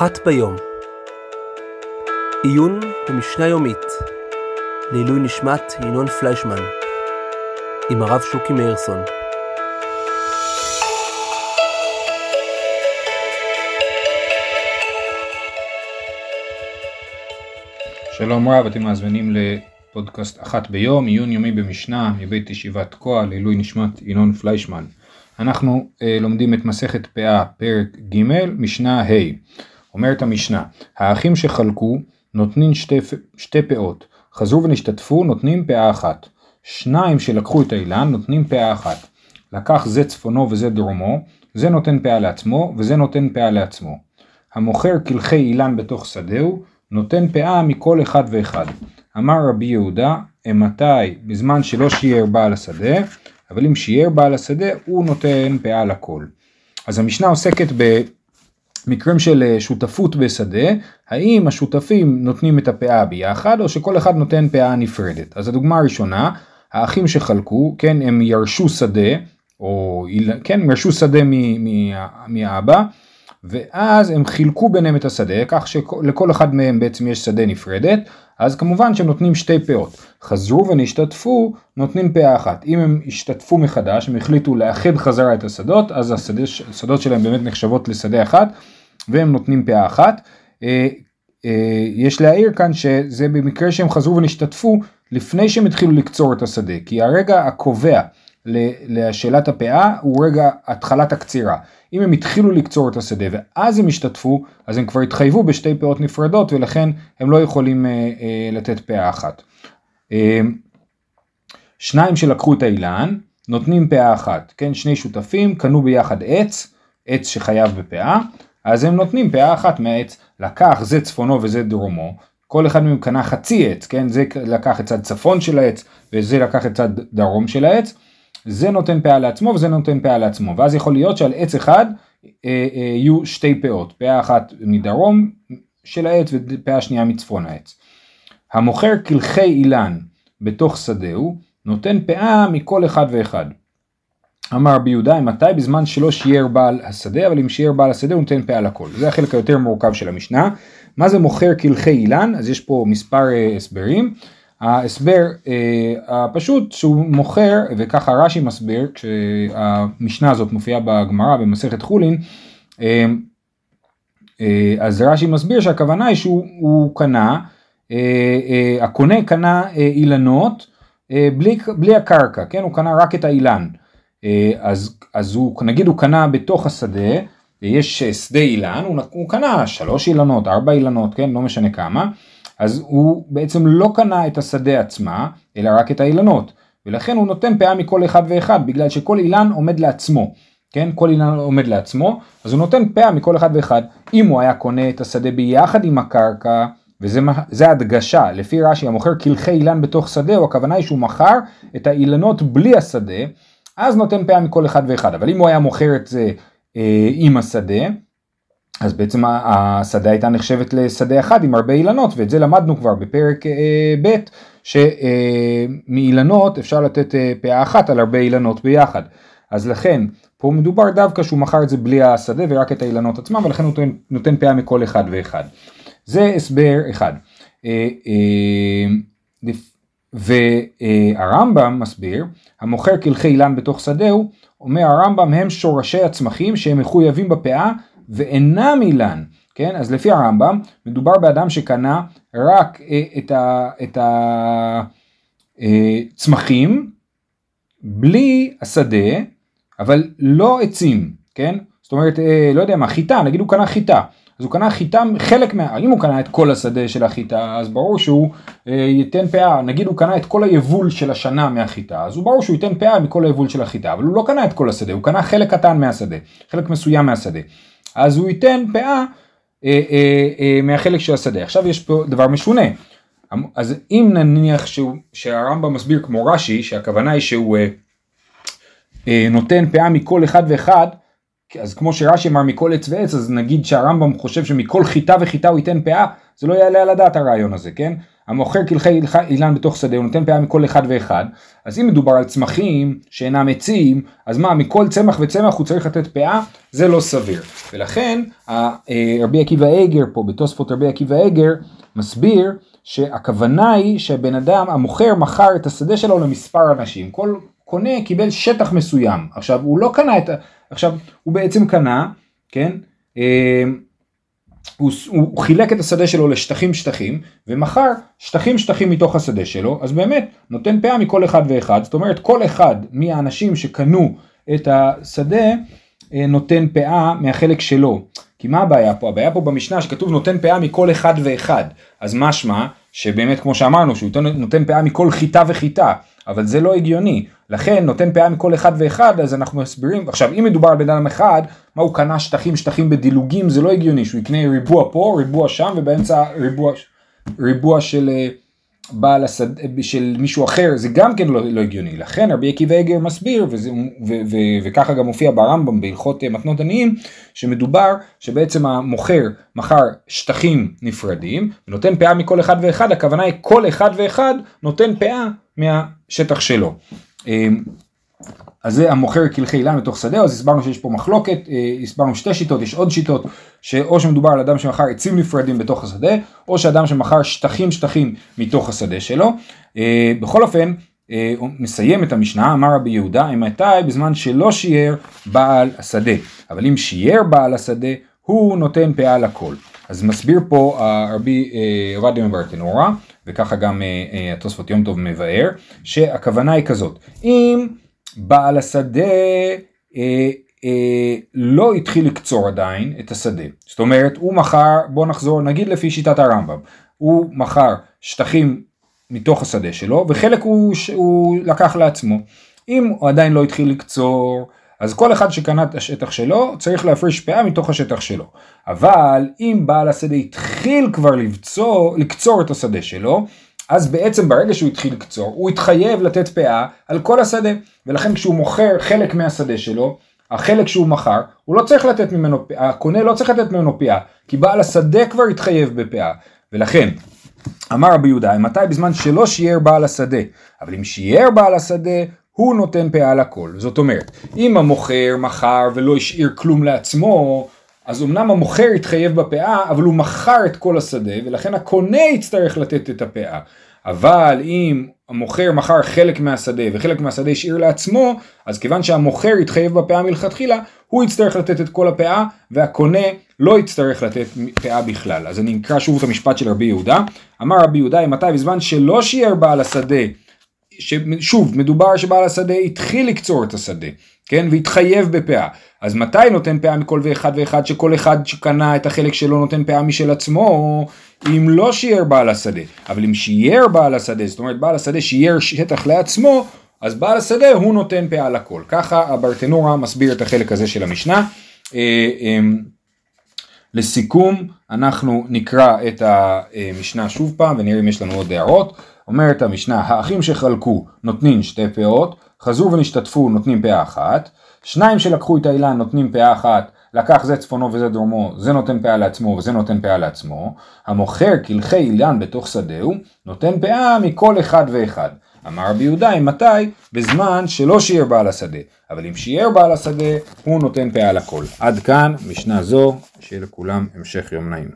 אחת ביום. עיון במשנה יומית לעילוי נשמת ינון פליישמן עם הרב שוקי מאירסון. שלום רב, אתם מאזינים לפודקאסט אחת ביום, עיון יומי במשנה מבית ישיבת תקוע לעילוי נשמת ינון פליישמן. אנחנו אה, לומדים את מסכת פאה, פרק ג', משנה ה'. אומרת המשנה, האחים שחלקו נותנים שתי, שתי פאות, חזרו ונשתתפו נותנים פאה אחת. שניים שלקחו את האילן נותנים פאה אחת. לקח זה צפונו וזה דרומו, זה נותן פאה לעצמו וזה נותן פאה לעצמו. המוכר קלחי אילן בתוך שדהו, נותן פאה מכל אחד ואחד. אמר רבי יהודה, אמתי בזמן שלא שיער בעל השדה, אבל אם שיער בעל השדה הוא נותן פאה לכל. אז המשנה עוסקת במקרים של אה, שותפות בשדה, האם השותפים נותנים את הפאה ביחד או שכל אחד נותן פאה נפרדת. אז הדוגמה הראשונה, האחים שחלקו, כן, הם ירשו שדה, או כן, ירשו שדה מאבא, ואז הם חילקו ביניהם את השדה, כך שלכל אחד מהם בעצם יש שדה נפרדת, אז כמובן שהם נותנים שתי פאות. חזרו ונשתתפו, נותנים פאה אחת. אם הם השתתפו מחדש, הם החליטו לאחד חזרה את השדות, אז השדות שלהם באמת נחשבות לשדה אחת, והם נותנים פאה אחת. אה, אה, יש להעיר כאן שזה במקרה שהם חזרו ונשתתפו לפני שהם התחילו לקצור את השדה, כי הרגע הקובע לשאלת הפאה הוא רגע התחלת הקצירה. אם הם התחילו לקצור את השדה ואז הם השתתפו, אז הם כבר התחייבו בשתי פאות נפרדות ולכן הם לא יכולים אה, אה, לתת פאה אחת. אה, שניים שלקחו את האילן, נותנים פאה אחת, כן? שני שותפים קנו ביחד עץ, עץ שחייב בפאה, אז הם נותנים פאה אחת מהעץ, לקח זה צפונו וזה דרומו, כל אחד מהם קנה חצי עץ, כן? זה לקח את צד צפון של העץ וזה לקח את צד דרום של העץ, זה נותן פאה לעצמו וזה נותן פאה לעצמו, ואז יכול להיות שעל עץ אחד אה, אה, יהיו שתי פאות, פאה אחת מדרום של העץ ופאה שנייה מצפון העץ. המוכר קלחי אילן בתוך שדהו, נותן פאה מכל אחד ואחד. אמר רבי יהודה, מתי בזמן שלא שיער בעל השדה, אבל אם שיער בעל השדה הוא נותן פאה לכל. זה החלק היותר מורכב של המשנה. מה זה מוכר קלחי אילן? אז יש פה מספר אה, הסברים. ההסבר אה, הפשוט שהוא מוכר, וככה רש"י מסביר, כשהמשנה הזאת מופיעה בגמרא במסכת חולין, אה, אה, אז רש"י מסביר שהכוונה היא שהוא קנה, הקונה קנה אילנות בלי, בלי הקרקע, כן? הוא קנה רק את האילן. אז, אז הוא, נגיד הוא קנה בתוך השדה, יש שדה אילן, הוא, הוא קנה שלוש אילנות, ארבע אילנות, כן? לא משנה כמה. אז הוא בעצם לא קנה את השדה עצמה, אלא רק את האילנות, ולכן הוא נותן פאה מכל אחד ואחד, בגלל שכל אילן עומד לעצמו, כן? כל אילן עומד לעצמו, אז הוא נותן פאה מכל אחד ואחד. אם הוא היה קונה את השדה ביחד עם הקרקע, וזה הדגשה, לפי רש"י המוכר קלחי אילן בתוך שדה, או הכוונה היא שהוא מכר את האילנות בלי השדה, אז נותן פאה מכל אחד ואחד. אבל אם הוא היה מוכר את זה אה, עם השדה, אז בעצם השדה הייתה נחשבת לשדה אחד עם הרבה אילנות, ואת זה למדנו כבר בפרק אה, ב', שמאילנות אפשר לתת אה, פאה אחת על הרבה אילנות ביחד. אז לכן, פה מדובר דווקא שהוא מכר את זה בלי השדה ורק את האילנות עצמם, ולכן הוא נותן, נותן פאה מכל אחד ואחד. זה הסבר אחד. אה, והרמב"ם מסביר, המוכר קלחי אילן בתוך שדהו, אומר הרמב"ם הם שורשי הצמחים שהם מחויבים בפאה ואינם אילן, כן? אז לפי הרמב"ם מדובר באדם שקנה רק אה, את, הצמחים אה, בלי השדה, אבל לא עצים, כן? זאת אומרת, אה, לא יודע מה, חיטה, נגיד הוא קנה חיטה. אז הוא קנה חיטה, חלק מה... אם הוא קנה את כל השדה של החיטה, אז ברור שהוא אה, ייתן פאה, נגיד הוא קנה את כל היבול של השנה מהחיטה, אז הוא ברור שהוא ייתן פאה מכל היבול של החיטה, אבל הוא לא קנה את כל השדה, הוא קנה חלק קטן מהשדה, חלק מסוים מהשדה. אז הוא ייתן פאה אה, אה, אה, מהחלק של השדה. עכשיו יש פה דבר משונה. אז אם נניח שהוא, שהרמב"ם מסביר כמו רש"י, שהכוונה היא שהוא אה, אה, נותן פאה מכל אחד ואחד, אז כמו שרש"י אמר מכל עץ ועץ, אז נגיד שהרמב"ם חושב שמכל חיטה וחיטה הוא ייתן פאה, זה לא יעלה על הדעת הרעיון הזה, כן? המוכר קלחי אילן בתוך שדה, הוא נותן פאה מכל אחד ואחד, אז אם מדובר על צמחים שאינם עצים, אז מה, מכל צמח וצמח הוא צריך לתת פאה? זה לא סביר. ולכן אה, רבי עקיבא איגר פה, בתוספות רבי עקיבא איגר, מסביר שהכוונה היא שהבן אדם, המוכר מכר את השדה שלו למספר אנשים. כל קונה קיבל שטח מסוים. עכשיו, הוא לא קנה את ה... עכשיו, הוא בעצם קנה, כן? הוא, הוא חילק את השדה שלו לשטחים שטחים ומכר שטחים שטחים מתוך השדה שלו אז באמת נותן פאה מכל אחד ואחד זאת אומרת כל אחד מהאנשים שקנו את השדה אה, נותן פאה מהחלק שלו. כי מה הבעיה פה? הבעיה פה במשנה שכתוב נותן פאה מכל אחד ואחד. אז משמע שבאמת כמו שאמרנו שהוא נותן פאה מכל חיטה וחיטה אבל זה לא הגיוני. לכן נותן פאה מכל אחד ואחד אז אנחנו מסבירים עכשיו אם מדובר על בן אדם אחד מה הוא קנה שטחים שטחים בדילוגים זה לא הגיוני שהוא יקנה ריבוע פה ריבוע שם ובאמצע ריבוע, ריבוע של אה, בעל השד... של מישהו אחר זה גם כן לא, לא הגיוני. לכן רבי עקיבא אגר מסביר וזה, ו, ו, ו, וככה גם מופיע ברמב"ם בהלכות אה, מתנות עניים שמדובר שבעצם המוכר מכר שטחים נפרדים ונותן פאה מכל אחד ואחד הכוונה היא כל אחד ואחד נותן פאה מהשטח שלו. אמ, אז זה המוכר קלחי אילן בתוך שדה, אז הסברנו שיש פה מחלוקת, אה, הסברנו שתי שיטות, יש עוד שיטות, שאו שמדובר על אדם שמכר עצים נפרדים בתוך השדה, או שאדם שמכר שטחים שטחים מתוך השדה שלו. אה, בכל אופן, אה, הוא מסיים את המשנה, אמר רבי יהודה, אם הייתה בזמן שלא שיער בעל השדה, אבל אם שיער בעל השדה, הוא נותן פאה לכל. אז מסביר פה רבי עובדיה מברטנורה, וככה גם התוספות יום טוב מבאר, שהכוונה היא כזאת, אם בעל השדה אה, אה, לא התחיל לקצור עדיין את השדה. זאת אומרת, הוא מכר, בוא נחזור, נגיד לפי שיטת הרמב"ם, הוא מכר שטחים מתוך השדה שלו, וחלק הוא, הוא לקח לעצמו. אם הוא עדיין לא התחיל לקצור, אז כל אחד שקנה את השטח שלו צריך להפריש פאה מתוך השטח שלו. אבל אם בעל השדה התחיל כבר לבצור, לקצור את השדה שלו, אז בעצם ברגע שהוא התחיל לקצור, הוא התחייב לתת פאה על כל השדה, ולכן כשהוא מוכר חלק מהשדה שלו, החלק שהוא מכר, הוא לא צריך לתת ממנו פאה, הקונה לא צריך לתת ממנו פאה, כי בעל השדה כבר התחייב בפאה, ולכן אמר רבי יהודה, מתי בזמן שלא שיער בעל השדה, אבל אם שיער בעל השדה, הוא נותן פאה לכל. זאת אומרת, אם המוכר מכר ולא השאיר כלום לעצמו, אז אמנם המוכר התחייב בפאה, אבל הוא מכר את כל השדה, ולכן הקונה יצטרך לתת את הפאה. אבל אם המוכר מכר חלק מהשדה וחלק מהשדה השאיר לעצמו, אז כיוון שהמוכר התחייב בפאה מלכתחילה, הוא יצטרך לתת את כל הפאה, והקונה לא יצטרך לתת פאה בכלל. אז אני אקרא שוב את המשפט של רבי יהודה. אמר רבי יהודה, מתי בזמן שלא שיער בעל השדה, שוב, מדובר שבעל השדה התחיל לקצור את השדה, כן, והתחייב בפאה. אז מתי נותן פאה מכל ואחד ואחד שכל אחד שקנה את החלק שלו נותן פאה משל עצמו, אם לא שיער בעל השדה. אבל אם שיער בעל השדה, זאת אומרת בעל השדה שיער שטח לעצמו, אז בעל השדה הוא נותן פאה לכל. ככה הברטנורה מסביר את החלק הזה של המשנה. אה, אמ, לסיכום, אנחנו נקרא את המשנה שוב פעם ונראה אם יש לנו עוד הערות. אומרת המשנה, האחים שחלקו נותנים שתי פאות, חזרו ונשתתפו נותנים פאה אחת, שניים שלקחו את האילן נותנים פאה אחת, לקח זה צפונו וזה דרומו, זה נותן פאה לעצמו וזה נותן פאה לעצמו, המוכר קלחי אילן בתוך שדהו, נותן פאה מכל אחד ואחד. אמר רבי יהודה, מתי? בזמן שלא שיער בעל השדה, אבל אם שיער בעל השדה, הוא נותן פאה לכל. עד כאן, משנה זו, שיהיה לכולם המשך יום נעים.